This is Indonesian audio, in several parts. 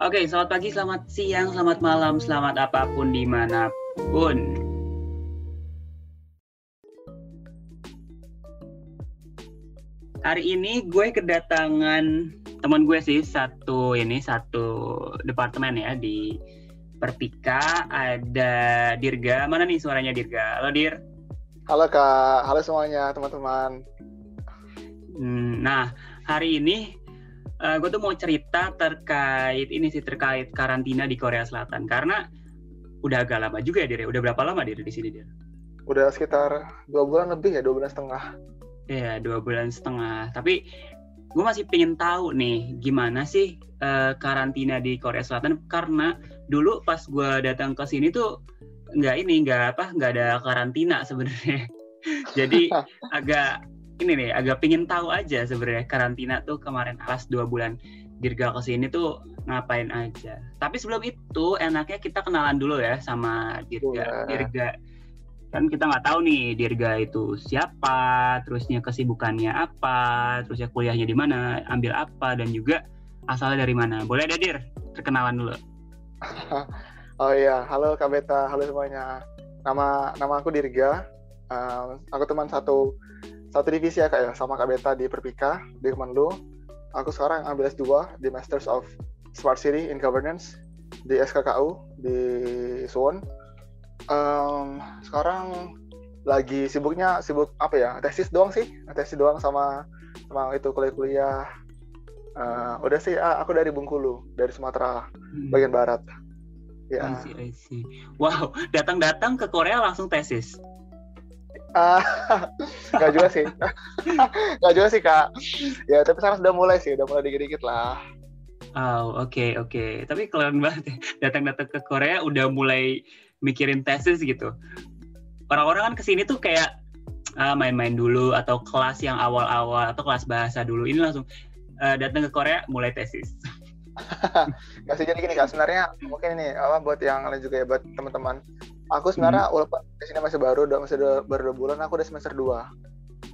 Oke, selamat pagi, selamat siang, selamat malam, selamat apa pun di mana pun. Hari ini gue kedatangan teman gue sih satu ini satu departemen ya di Perpika ada Dirga. Mana nih suaranya Dirga? Halo Dir. Halo Kak, halo semuanya teman-teman. Hmm, nah, hari ini uh, gue tuh mau cerita terkait ini sih terkait karantina di Korea Selatan karena udah agak lama juga ya Dir. Udah berapa lama Dir di sini Dir? Udah sekitar dua bulan lebih ya, dua bulan setengah. Iya, dua bulan setengah. Tapi gue masih pengen tahu nih gimana sih uh, karantina di Korea Selatan karena dulu pas gue datang ke sini tuh nggak ini nggak apa nggak ada karantina sebenarnya. Jadi agak ini nih agak pengen tahu aja sebenarnya karantina tuh kemarin alas dua bulan Dirga ke sini tuh ngapain aja. Tapi sebelum itu enaknya kita kenalan dulu ya sama Dirga. Dirga kan kita nggak tahu nih Dirga itu siapa, terusnya kesibukannya apa, terusnya kuliahnya di mana, ambil apa dan juga asalnya dari mana. Boleh ada Dir, perkenalan dulu. oh iya, halo Kak Beta, halo semuanya. Nama nama aku Dirga. Uh, aku teman satu satu divisi ya Kak ya, sama Kak Beta di Perpika di Kemenlu. Aku sekarang ambil S2 di Masters of Smart City in Governance di SKKU di Suwon. Um, sekarang lagi sibuknya sibuk apa ya? Tesis doang sih. Tesis doang sama sama itu kuliah-kuliah. Uh, udah sih uh, aku dari Bengkulu dari Sumatera hmm. bagian barat. Ya. I see, I see. wow datang-datang ke Korea langsung tesis nggak juga sih nggak juga sih kak ya tapi sekarang sudah mulai sih udah mulai dikit-dikit lah Oh, oke okay, oke. Okay. Tapi keren banget ya. Datang-datang ke Korea udah mulai mikirin tesis gitu orang-orang kan ke sini tuh kayak uh, main-main dulu atau kelas yang awal-awal atau kelas bahasa dulu ini langsung uh, datang ke Korea mulai tesis Gak sih jadi gini kak sebenarnya mungkin ini apa buat yang lain juga ya buat teman-teman aku sebenarnya hmm. walaupun di sini masih baru udah masih dua, baru dua bulan aku udah semester dua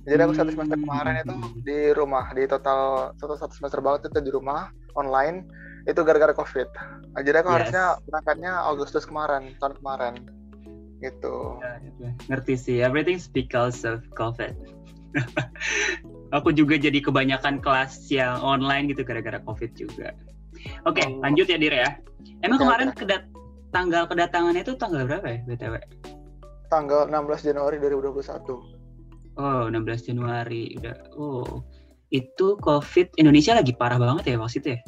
jadi aku satu semester kemarin itu hmm. di rumah di total satu satu semester banget itu di rumah online itu gara-gara covid jadi aku yes. harusnya berangkatnya Agustus kemarin tahun kemarin gitu ya, ngerti sih everything because of covid aku juga jadi kebanyakan kelas yang online gitu gara-gara covid juga oke okay, oh. lanjut ya Dire ya emang ya, kemarin ya. kedat tanggal kedatangannya itu tanggal berapa ya btw tanggal 16 Januari 2021 oh 16 Januari udah oh itu covid Indonesia lagi parah banget ya waktu itu ya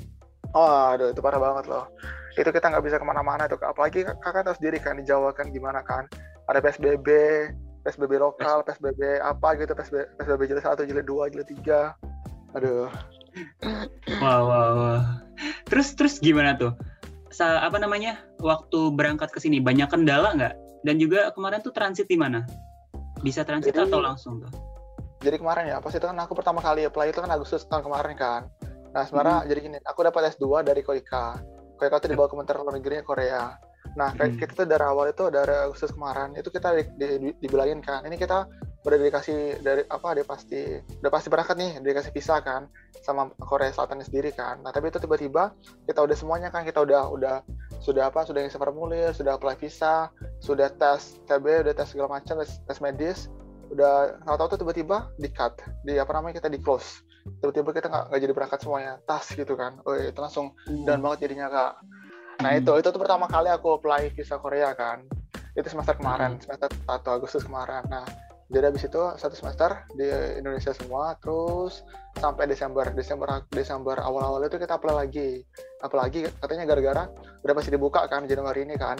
Oh, aduh itu parah banget loh. Itu kita nggak bisa ke mana-mana tuh. Apalagi kakak tahu sendiri kan di Jawa kan gimana kan. Ada PSBB, PSBB lokal, PSBB apa gitu, PSBB, PSBB jilid satu, jilid dua, jilid tiga. Aduh. Wow, wow, wow. Terus terus gimana tuh? Sa apa namanya? Waktu berangkat ke sini banyak kendala nggak? Dan juga kemarin tuh transit di mana? Bisa transit jadi, atau langsung tuh? Jadi kemarin ya, pas itu kan aku pertama kali apply itu kan Agustus tahun kemarin kan Nah, sebenarnya hmm. jadi gini, aku dapat S2 dari Koika. Koika itu dibawa Kementerian Luar Negeri Korea. Nah, hmm. kita tuh dari awal itu dari Agustus kemarin itu kita di, di, di, dibilangin kan, ini kita udah dikasih dari apa dia pasti udah pasti berangkat nih dikasih visa kan sama Korea Selatan sendiri kan. Nah, tapi itu tiba-tiba kita udah semuanya kan kita udah udah sudah apa sudah ngisi formulir, sudah apply visa, sudah tes TB, udah tes segala macam, tes, tes medis, udah tahu-tahu tuh tiba-tiba di cut, di apa namanya kita di close tiba-tiba kita nggak nggak jadi berangkat semuanya tas gitu kan oh itu langsung hmm. dan banget jadinya kak nah hmm. itu itu tuh pertama kali aku apply visa Korea kan itu semester kemarin hmm. semester satu Agustus kemarin nah jadi habis itu satu semester di Indonesia semua terus sampai Desember Desember Desember awal-awal itu kita apply lagi apalagi katanya gara-gara udah pasti dibuka kan Januari ini kan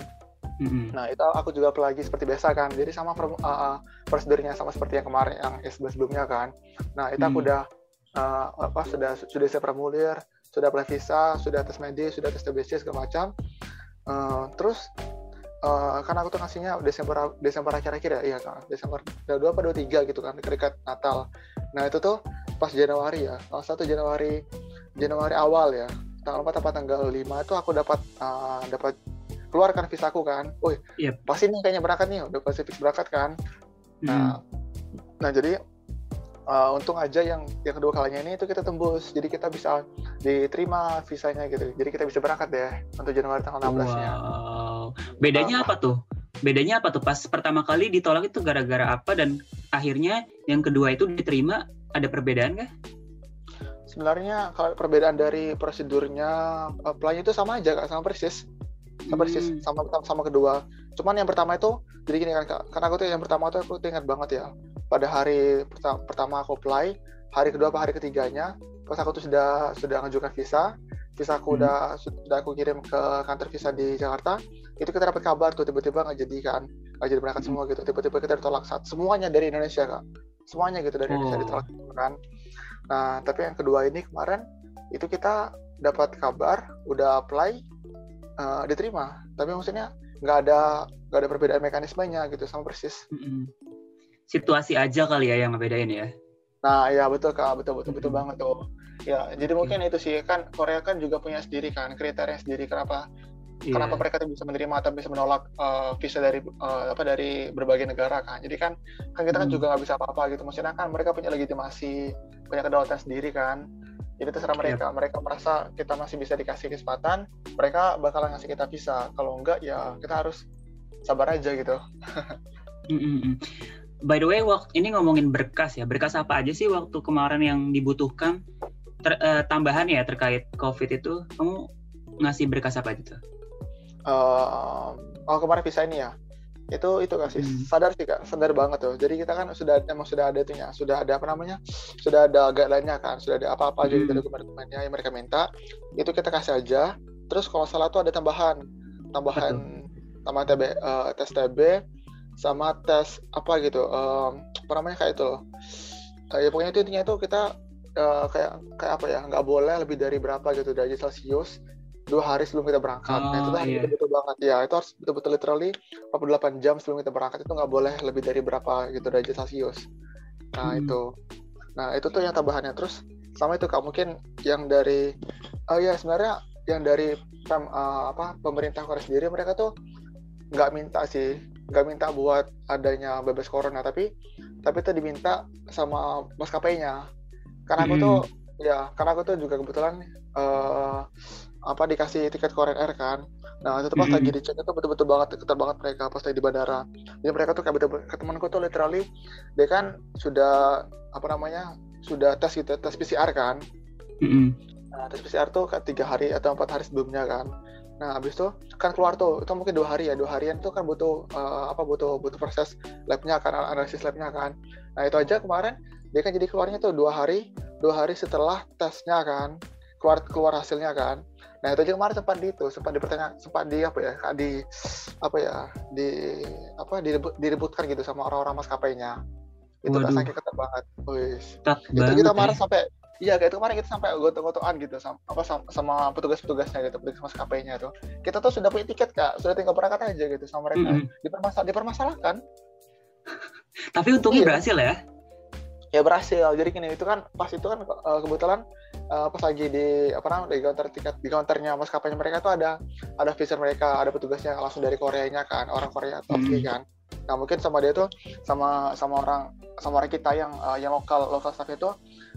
Mm-hmm. Nah itu aku juga apply lagi seperti biasa kan. Jadi sama uh, uh, prosedurnya sama seperti yang kemarin yang sebelumnya kan. Nah itu aku mm. udah uh, apa sudah sudah saya formulir, sudah apply visa, sudah tes medis, sudah tes TBC segala macam. Uh, terus uh, kan aku tuh ngasihnya Desember Desember akhir-akhir ya, iya kan, Desember dua apa dua tiga gitu kan, dekat Natal. Nah itu tuh pas Januari ya, tanggal satu Januari Januari awal ya, tanggal empat apa tanggal lima itu aku dapat uh, dapat keluarkan visaku kan, woi, yep. pasti nih kayaknya berangkat nih, udah pasti fix berangkat kan. Nah, hmm. nah jadi uh, untung aja yang yang kedua kalinya ini itu kita tembus jadi kita bisa diterima visanya gitu jadi kita bisa berangkat deh untuk Januari tanggal 16 nya wow bedanya apa? tuh? Bedanya apa tuh? Pas pertama kali ditolak itu gara-gara apa dan akhirnya yang kedua itu diterima ada perbedaan nggak? Sebenarnya kalau perbedaan dari prosedurnya apply itu sama aja kak sama persis. Sama persis hmm. sama sama kedua. Cuman yang pertama itu jadi gini kan kak karena aku tuh yang pertama tuh aku ingat banget ya. Pada hari pertama, aku apply hari kedua apa hari ketiganya pas aku tuh sudah sudah mengajukan visa visa aku hmm. udah sudah aku kirim ke kantor visa di Jakarta itu kita dapat kabar tuh tiba-tiba nggak jadi kan nggak jadi berangkat hmm. semua gitu. Tiba-tiba kita ditolak saat semuanya dari Indonesia kak. Semuanya gitu dari oh. Indonesia ditolak kan. Nah tapi yang kedua ini kemarin itu kita dapat kabar udah apply uh, diterima. Tapi maksudnya nggak ada nggak ada perbedaan mekanismenya gitu sama persis. Situasi aja kali ya yang ngebedain ya. Nah ya betul kak. Betul betul betul banget tuh ya jadi mungkin itu sih kan Korea kan juga punya sendiri kan kriteria sendiri kenapa yeah. kenapa mereka tuh bisa menerima atau bisa menolak uh, visa dari uh, apa dari berbagai negara kan jadi kan kan kita kan hmm. juga nggak bisa apa-apa gitu maksudnya kan mereka punya legitimasi punya kedaulatan sendiri kan jadi terserah mereka. Yep. Mereka merasa kita masih bisa dikasih kesempatan, mereka bakalan ngasih kita visa. Kalau enggak ya kita harus sabar aja gitu. By the way, waktu ini ngomongin berkas ya. Berkas apa aja sih waktu kemarin yang dibutuhkan ter, uh, tambahan ya terkait COVID itu? Kamu ngasih berkas apa tuh? Uh, oh kemarin visa ini ya? Itu itu kasih hmm. sadar sih kak. Sadar banget tuh. Jadi kita kan sudah emang sudah ada itunya sudah ada apa namanya? Sudah ada guideline-nya kan. Sudah ada apa-apa aja hmm. dari dokumen-dokumennya yang mereka minta. Itu kita kasih aja. Terus kalau salah tuh ada tambahan. Tambahan sama TB uh, tes TB sama tes apa gitu. Um, apa namanya kayak itu loh. Uh, ya pokoknya itu intinya itu kita uh, kayak kayak apa ya nggak boleh lebih dari berapa gitu derajat celcius dua hari sebelum kita berangkat. Oh, nah, itu tuh iya. betul-betul banget. Ya, itu harus betul-betul literally 48 jam sebelum kita berangkat itu nggak boleh lebih dari berapa gitu derajat Celcius. Nah, hmm. itu. Nah, itu tuh yang tambahannya. Terus sama itu Kak, mungkin yang dari oh ya sebenarnya yang dari pem, uh, apa pemerintah Korea sendiri mereka tuh nggak minta sih, nggak minta buat adanya bebas corona, tapi tapi itu diminta sama maskapainya. Karena aku hmm. tuh ya, karena aku tuh juga kebetulan uh, apa dikasih tiket Korean Air kan nah itu pas -hmm. lagi dicek itu betul-betul banget ketat banget mereka pas lagi di bandara jadi mereka tuh kayak betul temanku tuh literally dia kan sudah apa namanya sudah tes gitu tes PCR kan mm -hmm. nah, tes PCR tuh kan tiga hari atau empat hari sebelumnya kan nah habis itu kan keluar tuh itu mungkin dua hari ya dua harian tuh kan butuh uh, apa butuh butuh proses labnya kan analisis labnya kan nah itu aja kemarin dia kan jadi keluarnya tuh dua hari dua hari setelah tesnya kan keluar keluar hasilnya kan Nah itu aja kemarin sempat di itu, sempat dipertanya, sempat di apa ya, di apa ya, di apa direbut, direbutkan gitu sama orang-orang maskapainya. Itu kan saking ketat banget, wis. Itu kita kemarin ya. sampai Iya, kayak itu kemarin kita sampai goto-gotoan gitu sama apa sama, sama petugas-petugasnya gitu, petugas maskapainya tuh. Kita tuh sudah punya tiket kak, sudah tinggal berangkat aja gitu sama mereka. Mm -hmm. Dipermasal dipermasalahkan. Tapi untungnya iya. berhasil ya? Ya berhasil. Jadi gini itu kan pas itu kan eh, kebetulan uh, pas lagi di apa namanya di counter tiket di counternya maskapainya mereka tuh ada ada visor mereka ada petugasnya langsung dari Koreanya kan orang Korea top hmm. kan. Nah mungkin sama dia tuh sama sama orang sama orang kita yang uh, yang lokal lokal staff itu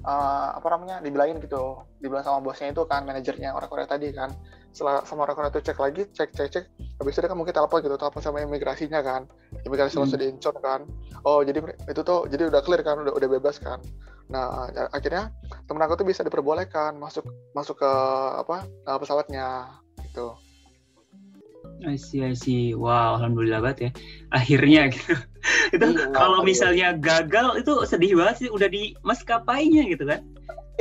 uh, apa namanya dibilangin gitu. Dibilang sama bosnya itu kan manajernya orang Korea tadi kan. Setelah sama orang Korea itu cek lagi cek cek cek. Habis itu dia kan mungkin telepon gitu telepon sama imigrasinya kan imigrasi hmm. langsung diincon kan oh jadi itu tuh jadi udah clear kan udah udah bebas kan Nah, akhirnya temen aku tuh bisa diperbolehkan masuk masuk ke apa uh, pesawatnya gitu. I see, I see. Wow, alhamdulillah banget ya. Akhirnya gitu. itu iya, kalau misalnya gagal itu sedih banget sih udah di maskapainya gitu kan.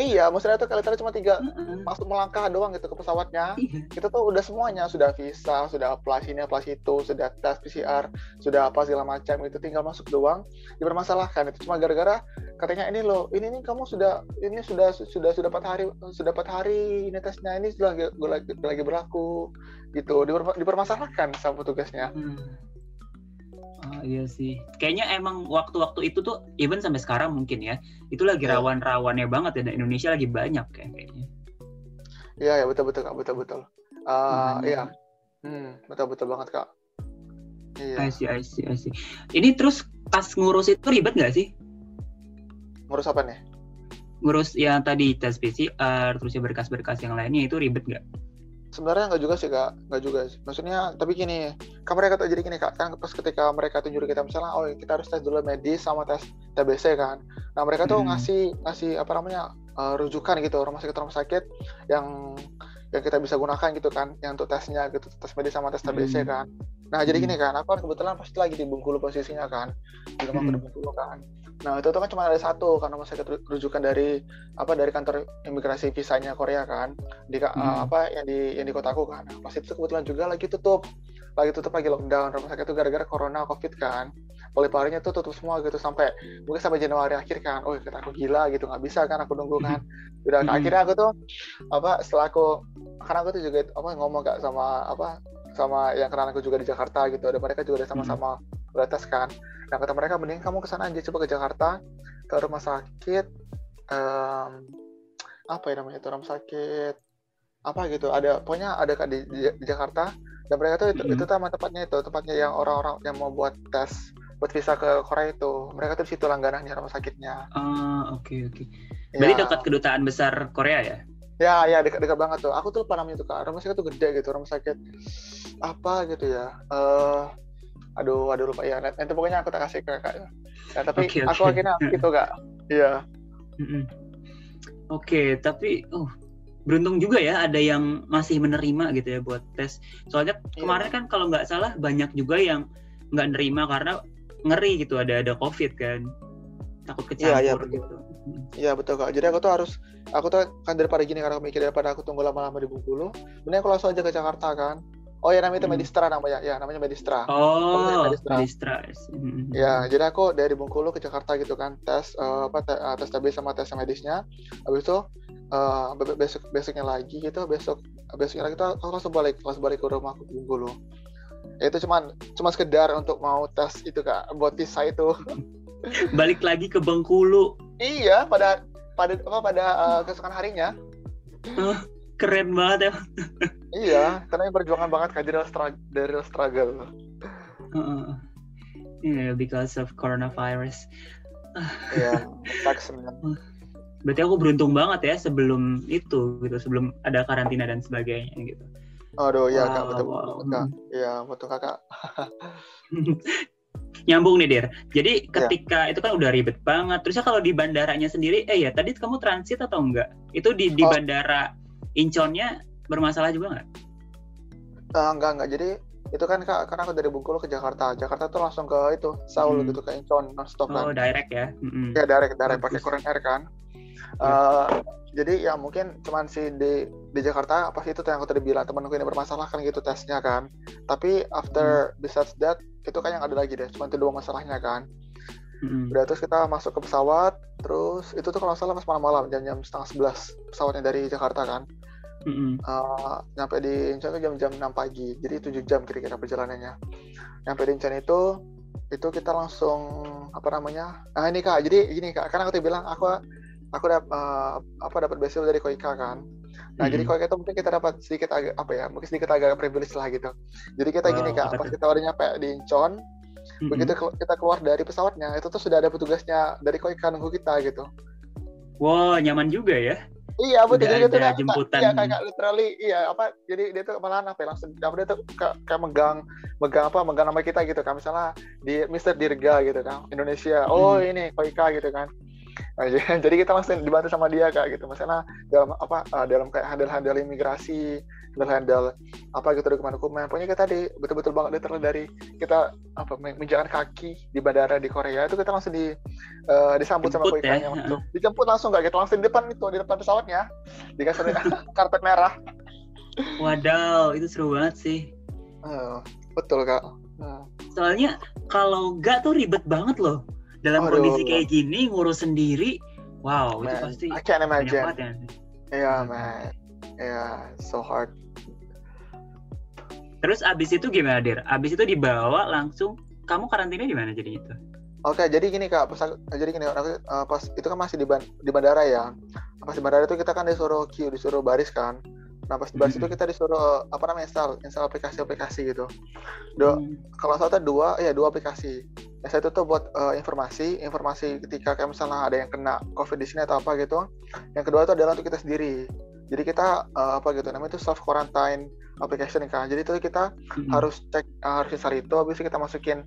Iya, maksudnya tuh kalian cuma tiga uh-uh. masuk melangkah doang gitu ke pesawatnya. Iya. Kita tuh udah semuanya, sudah visa, sudah apply sini, apply situ, sudah tes PCR, sudah apa segala macam itu tinggal masuk doang. Dipermasalahkan itu cuma gara-gara katanya ini loh, ini nih kamu sudah ini sudah sudah sudah empat hari sudah empat hari ini tesnya ini sudah lagi, lagi berlaku gitu Diper, dipermasalahkan sama petugasnya. Hmm Oh, iya sih. Kayaknya emang waktu-waktu itu tuh even sampai sekarang mungkin ya. Itu lagi iya. rawan-rawannya banget ya dan Indonesia lagi banyak kayak kayaknya. Iya ya betul betul Kak, betul betul. Uh, iya. Hmm, betul betul banget Kak. Iya. I see, I see, I see. Ini terus pas ngurus itu ribet nggak sih? ngurus apa nih ngurus yang tadi tes PCR terus ya berkas-berkas yang lainnya itu ribet nggak sebenarnya nggak juga sih kak. Nggak juga sih. Maksudnya tapi gini kan mereka tuh jadi gini kak. Kan pas ketika mereka tunjuk kita misalnya oh kita harus tes dulu medis sama tes TBC kan. Nah mereka tuh hmm. ngasih ngasih apa namanya uh, rujukan gitu rumah sakit rumah sakit yang yang kita bisa gunakan gitu kan yang untuk tesnya gitu tes medis sama tes TBC hmm. kan nah jadi gini hmm. kan aku kan kebetulan pasti lagi di Bengkulu posisinya kan di rumah hmm. Bengkulu kan nah itu tuh kan cuma ada satu karena sakit rujukan dari apa dari kantor imigrasi visanya Korea kan di hmm. uh, apa yang di yang di kotaku kan nah, pas itu kebetulan juga lagi tutup lagi tutup lagi lockdown rumah sakit itu gara-gara corona covid kan poliparinya tuh tutup semua gitu sampai mungkin sampai Januari akhir kan oh kita aku gila gitu nggak bisa kan aku nunggu kan udah hmm. akhirnya aku tuh apa setelah aku karena aku tuh juga apa ngomong gak sama apa sama yang kenal aku juga di Jakarta gitu dan mereka juga udah sama-sama hmm. tes kan nah kata mereka mending kamu ke sana aja coba ke Jakarta ke rumah sakit um, apa ya namanya itu rumah sakit apa gitu ada pokoknya ada di, di, di Jakarta dan mereka tuh itu, mm -hmm. itu sama tempatnya itu tempatnya yang orang-orang yang mau buat tes buat visa ke Korea itu mereka tuh di situ langganannya rumah sakitnya ah oke okay, oke okay. berarti ya. dekat kedutaan besar Korea ya ya ya dekat-dekat banget tuh aku tuh lupa namanya tuh kak rumah sakit tuh gede gitu rumah sakit apa gitu ya uh, aduh aduh lupa ya nanti pokoknya aku tak kasih ke kak ya, tapi okay, okay. aku akhirnya gitu kak iya mm -mm. oke okay, tapi oh beruntung juga ya ada yang masih menerima gitu ya buat tes. Soalnya yeah. kemarin kan kalau nggak salah banyak juga yang nggak nerima karena ngeri gitu ada ada covid kan takut kecampur yeah, yeah, gitu. Iya betul kak. Jadi aku tuh harus, aku tuh kan daripada gini karena aku mikir daripada aku tunggu lama-lama di Bengkulu, mending aku langsung aja ke Jakarta kan. Oh ya namanya itu hmm. Medistra namanya, ya namanya Medistra. Oh, Medistra. Medistra. Hmm. Ya, jadi aku dari Bengkulu ke Jakarta gitu kan, tes uh, apa te, uh, tes TB sama tes medisnya. Habis itu uh, besok besoknya lagi gitu besok besoknya lagi tuh aku langsung balik langsung balik ke rumah aku Bengkulu ya, itu cuman cuma sekedar untuk mau tes itu kak buat visa itu balik lagi ke Bengkulu iya pada pada apa pada uh, keesokan harinya. Oh, keren banget ya. Iya karena perjuangan banget kak dari struggle dari struggle. Uh, yeah, because of coronavirus. Iya man berarti aku beruntung banget ya sebelum itu gitu sebelum ada karantina dan sebagainya gitu. Aduh ya wow, kak betul wow. kak. iya betul kakak nyambung nih dir jadi iya. ketika ya. itu kan udah ribet banget terusnya kalau di bandaranya sendiri eh ya tadi kamu transit atau enggak itu di di oh. bandara Incheonnya bermasalah juga nggak uh, enggak enggak jadi itu kan kak karena aku dari Bengkulu ke Jakarta Jakarta tuh langsung ke itu Seoul hmm. gitu ke Incheon nonstop kan oh direct ya mm -hmm. ya direct direct pakai Korean Air kan Uh, jadi ya mungkin cuman si di di Jakarta apa sih itu yang aku tadi bilang temanku ini bermasalah kan gitu tesnya kan tapi after hmm. besides that itu kan yang ada lagi deh cuma itu dua masalahnya kan hmm. udah terus kita masuk ke pesawat terus itu tuh kalau salah pas malam-malam jam-jam setengah sebelas pesawatnya dari Jakarta kan mm-hmm. uh, nyampe di Incheon itu jam-jam 6 pagi jadi 7 jam kira-kira perjalanannya nyampe di Incheon itu itu kita langsung apa namanya nah ini kak jadi gini kak karena aku tuh bilang aku aku dapat uh, apa dapat beasiswa dari Koika kan nah hmm. jadi Koika itu mungkin kita dapat sedikit agak apa ya mungkin sedikit agak privilege lah gitu jadi kita oh, gini kak pas kita udah nyampe di Incheon hmm. begitu kita keluar dari pesawatnya itu tuh sudah ada petugasnya dari Koika nunggu kita gitu wow nyaman juga ya Iya, betul. Jadi itu kan, jemputan. Iya, kayak literally, iya apa? Jadi dia tuh malah apa ya, langsung apa dia tuh kayak, kayak megang, megang apa? Megang nama kita gitu kan. Misalnya di Mister Dirga gitu kan, Indonesia. Oh hmm. ini Koika gitu kan. Nah, jadi kita langsung dibantu sama dia kak gitu. Misalnya dalam apa uh, dalam kayak handle-handle imigrasi handle-handle apa gitu dokumen-dokumen. Pokoknya kita di betul-betul banget detail dari kita apa menjalan kaki di bandara di Korea itu kita langsung di uh, disambut Jemput sama koikanya ya. langsung dijemput langsung kak gitu. Langsung di depan itu di depan pesawatnya. Dikasih karpet merah. Wadaw, itu seru banget sih. Uh, betul kak. Uh. Soalnya kalau enggak tuh ribet banget loh dalam Aduh. kondisi kayak gini ngurus sendiri wow man, itu pasti I can't imagine ya yeah man yeah so hard terus abis itu gimana dir abis itu dibawa langsung kamu karantina di mana jadi itu Oke, jadi gini kak, pas jadi gini, aku, uh, pas itu kan masih di, ban, di bandara ya. Pas di bandara itu kita kan disuruh queue, disuruh baris kan. Nah pas di baris mm -hmm. itu kita disuruh apa namanya install, install aplikasi-aplikasi gitu. Do, mm. Kalau salah dua, ya dua aplikasi S1 tuh buat uh, informasi, informasi ketika kayak misalnya ada yang kena COVID di sini atau apa gitu. Yang kedua itu adalah untuk kita sendiri. Jadi kita uh, apa gitu namanya itu self quarantine application kan. Jadi itu kita hmm. harus cek uh, harus install itu, habis itu kita masukin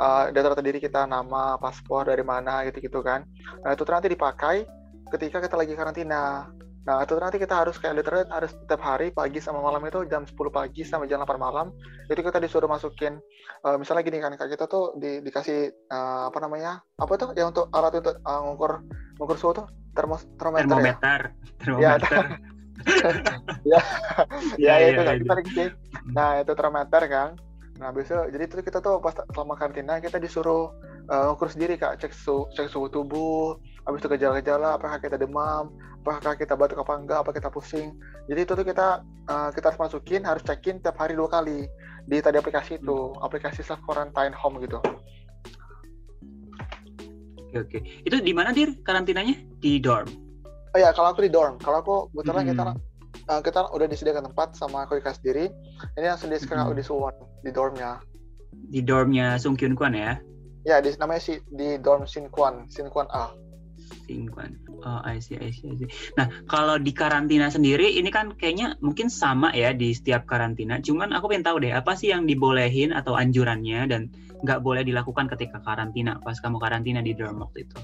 uh, data-data diri kita, nama, paspor dari mana gitu-gitu kan. Nah itu nanti dipakai ketika kita lagi karantina. Nah, itu nanti kita harus kayak literal harus setiap hari pagi sama malam itu jam 10 pagi sampai jam 8 malam itu kita disuruh masukin uh, misalnya gini kan kayak kita tuh di, dikasih uh, apa namanya? Apa tuh yang untuk alat untuk uh, ngukur ngukur suhu tuh termos termometer. Termometer. Ya? Termometer. Ya. ya, ya, ya, itu kan kita dikasih. Nah, itu termometer kan. Nah, besok jadi itu kita tuh pas selama karantina kita disuruh uh, ngukur sendiri Kak, cek suhu cek suhu tubuh, habis itu gejala-gejala apakah kita demam apakah kita batuk apa enggak? Apa kita pusing? Jadi itu tuh kita uh, kita harus masukin harus cekin tiap hari dua kali di tadi aplikasi itu hmm. aplikasi self quarantine home gitu. Oke oke. Itu di mana dir karantinanya? Di dorm? Oh ya kalau aku di dorm. Kalau aku kebetulan hmm. kita uh, kita udah disediakan tempat sama aku dikasih diri ini yang sendiri sekarang hmm. di Suwon di dormnya. Di dormnya Sung Kyun Kwan ya? Ya di namanya si di dorm Sin Kwan Sin Kwan A Singkuan. Oh, I see, I see, I see. Nah, kalau di karantina sendiri, ini kan kayaknya mungkin sama ya di setiap karantina. Cuman aku pengen tahu deh, apa sih yang dibolehin atau anjurannya dan nggak boleh dilakukan ketika karantina, pas kamu karantina di dorm waktu itu?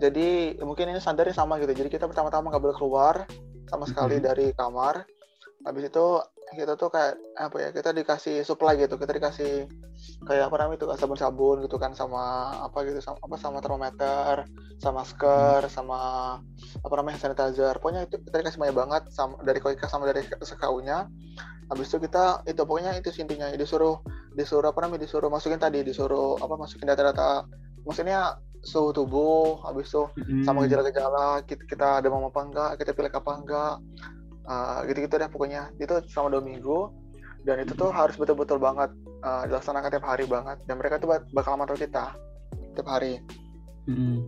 Jadi, mungkin ini standarnya sama gitu. Jadi, kita pertama-tama nggak boleh keluar sama sekali mm -hmm. dari kamar. Habis itu kita tuh kayak apa ya kita dikasih supply gitu. Kita dikasih kayak apa namanya itu sabun-sabun gitu kan sama apa gitu sama apa sama termometer sama masker sama apa namanya sanitizer. Pokoknya itu kita dikasih banyak banget sama dari Koika sama dari SKU-nya habis itu kita itu pokoknya itu intinya. Disuruh disuruh apa namanya disuruh masukin tadi disuruh apa masukin data-data. Maksudnya suhu tubuh habis itu hmm. sama gejala-gejala kita, kita demam apa enggak kita pilih apa enggak uh, gitu-gitu deh pokoknya itu selama dua minggu dan itu tuh harus betul-betul banget uh, dilaksanakan tiap hari banget dan mereka tuh bakal mantau kita tiap hari. Hmm.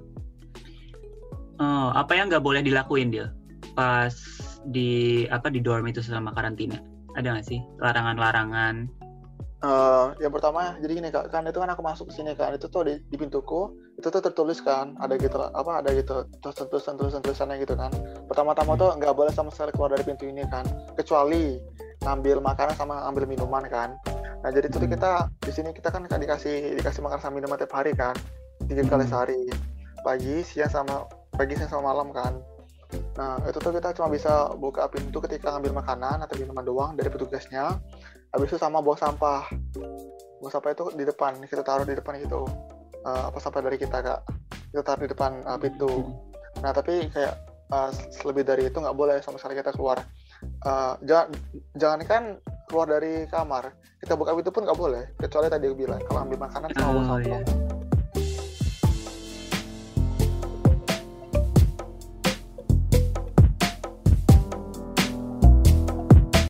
Oh, apa yang nggak boleh dilakuin dia pas di apa di dorm itu selama karantina? Ada nggak sih larangan-larangan Uh, yang pertama jadi gini kak kan itu kan aku masuk ke sini kan itu tuh di, di pintuku itu tuh tertulis kan ada gitu apa ada gitu tulisan tulisan tulisan tulisannya gitu kan. Pertama-tama tuh nggak boleh sama sekali keluar dari pintu ini kan kecuali ngambil makanan sama ambil minuman kan. Nah jadi itu kita di sini kita kan dikasih dikasih makan sama minuman tiap hari kan tiga kali sehari pagi siang sama pagi siang sama malam kan. Nah itu tuh kita cuma bisa buka pintu ketika ngambil makanan atau minuman doang dari petugasnya habis itu sama bawa sampah. Bawa sampah itu di depan kita taruh di depan gitu uh, apa sampah dari kita kak? Kita taruh di depan uh, pintu. Nah tapi kayak uh, lebih dari itu nggak boleh sama sekali kita keluar. Uh, jangan jangan kan keluar dari kamar. Kita buka pintu pun nggak boleh kecuali tadi aku bilang kalau ambil makanan sama bawa oh, sampah. iya.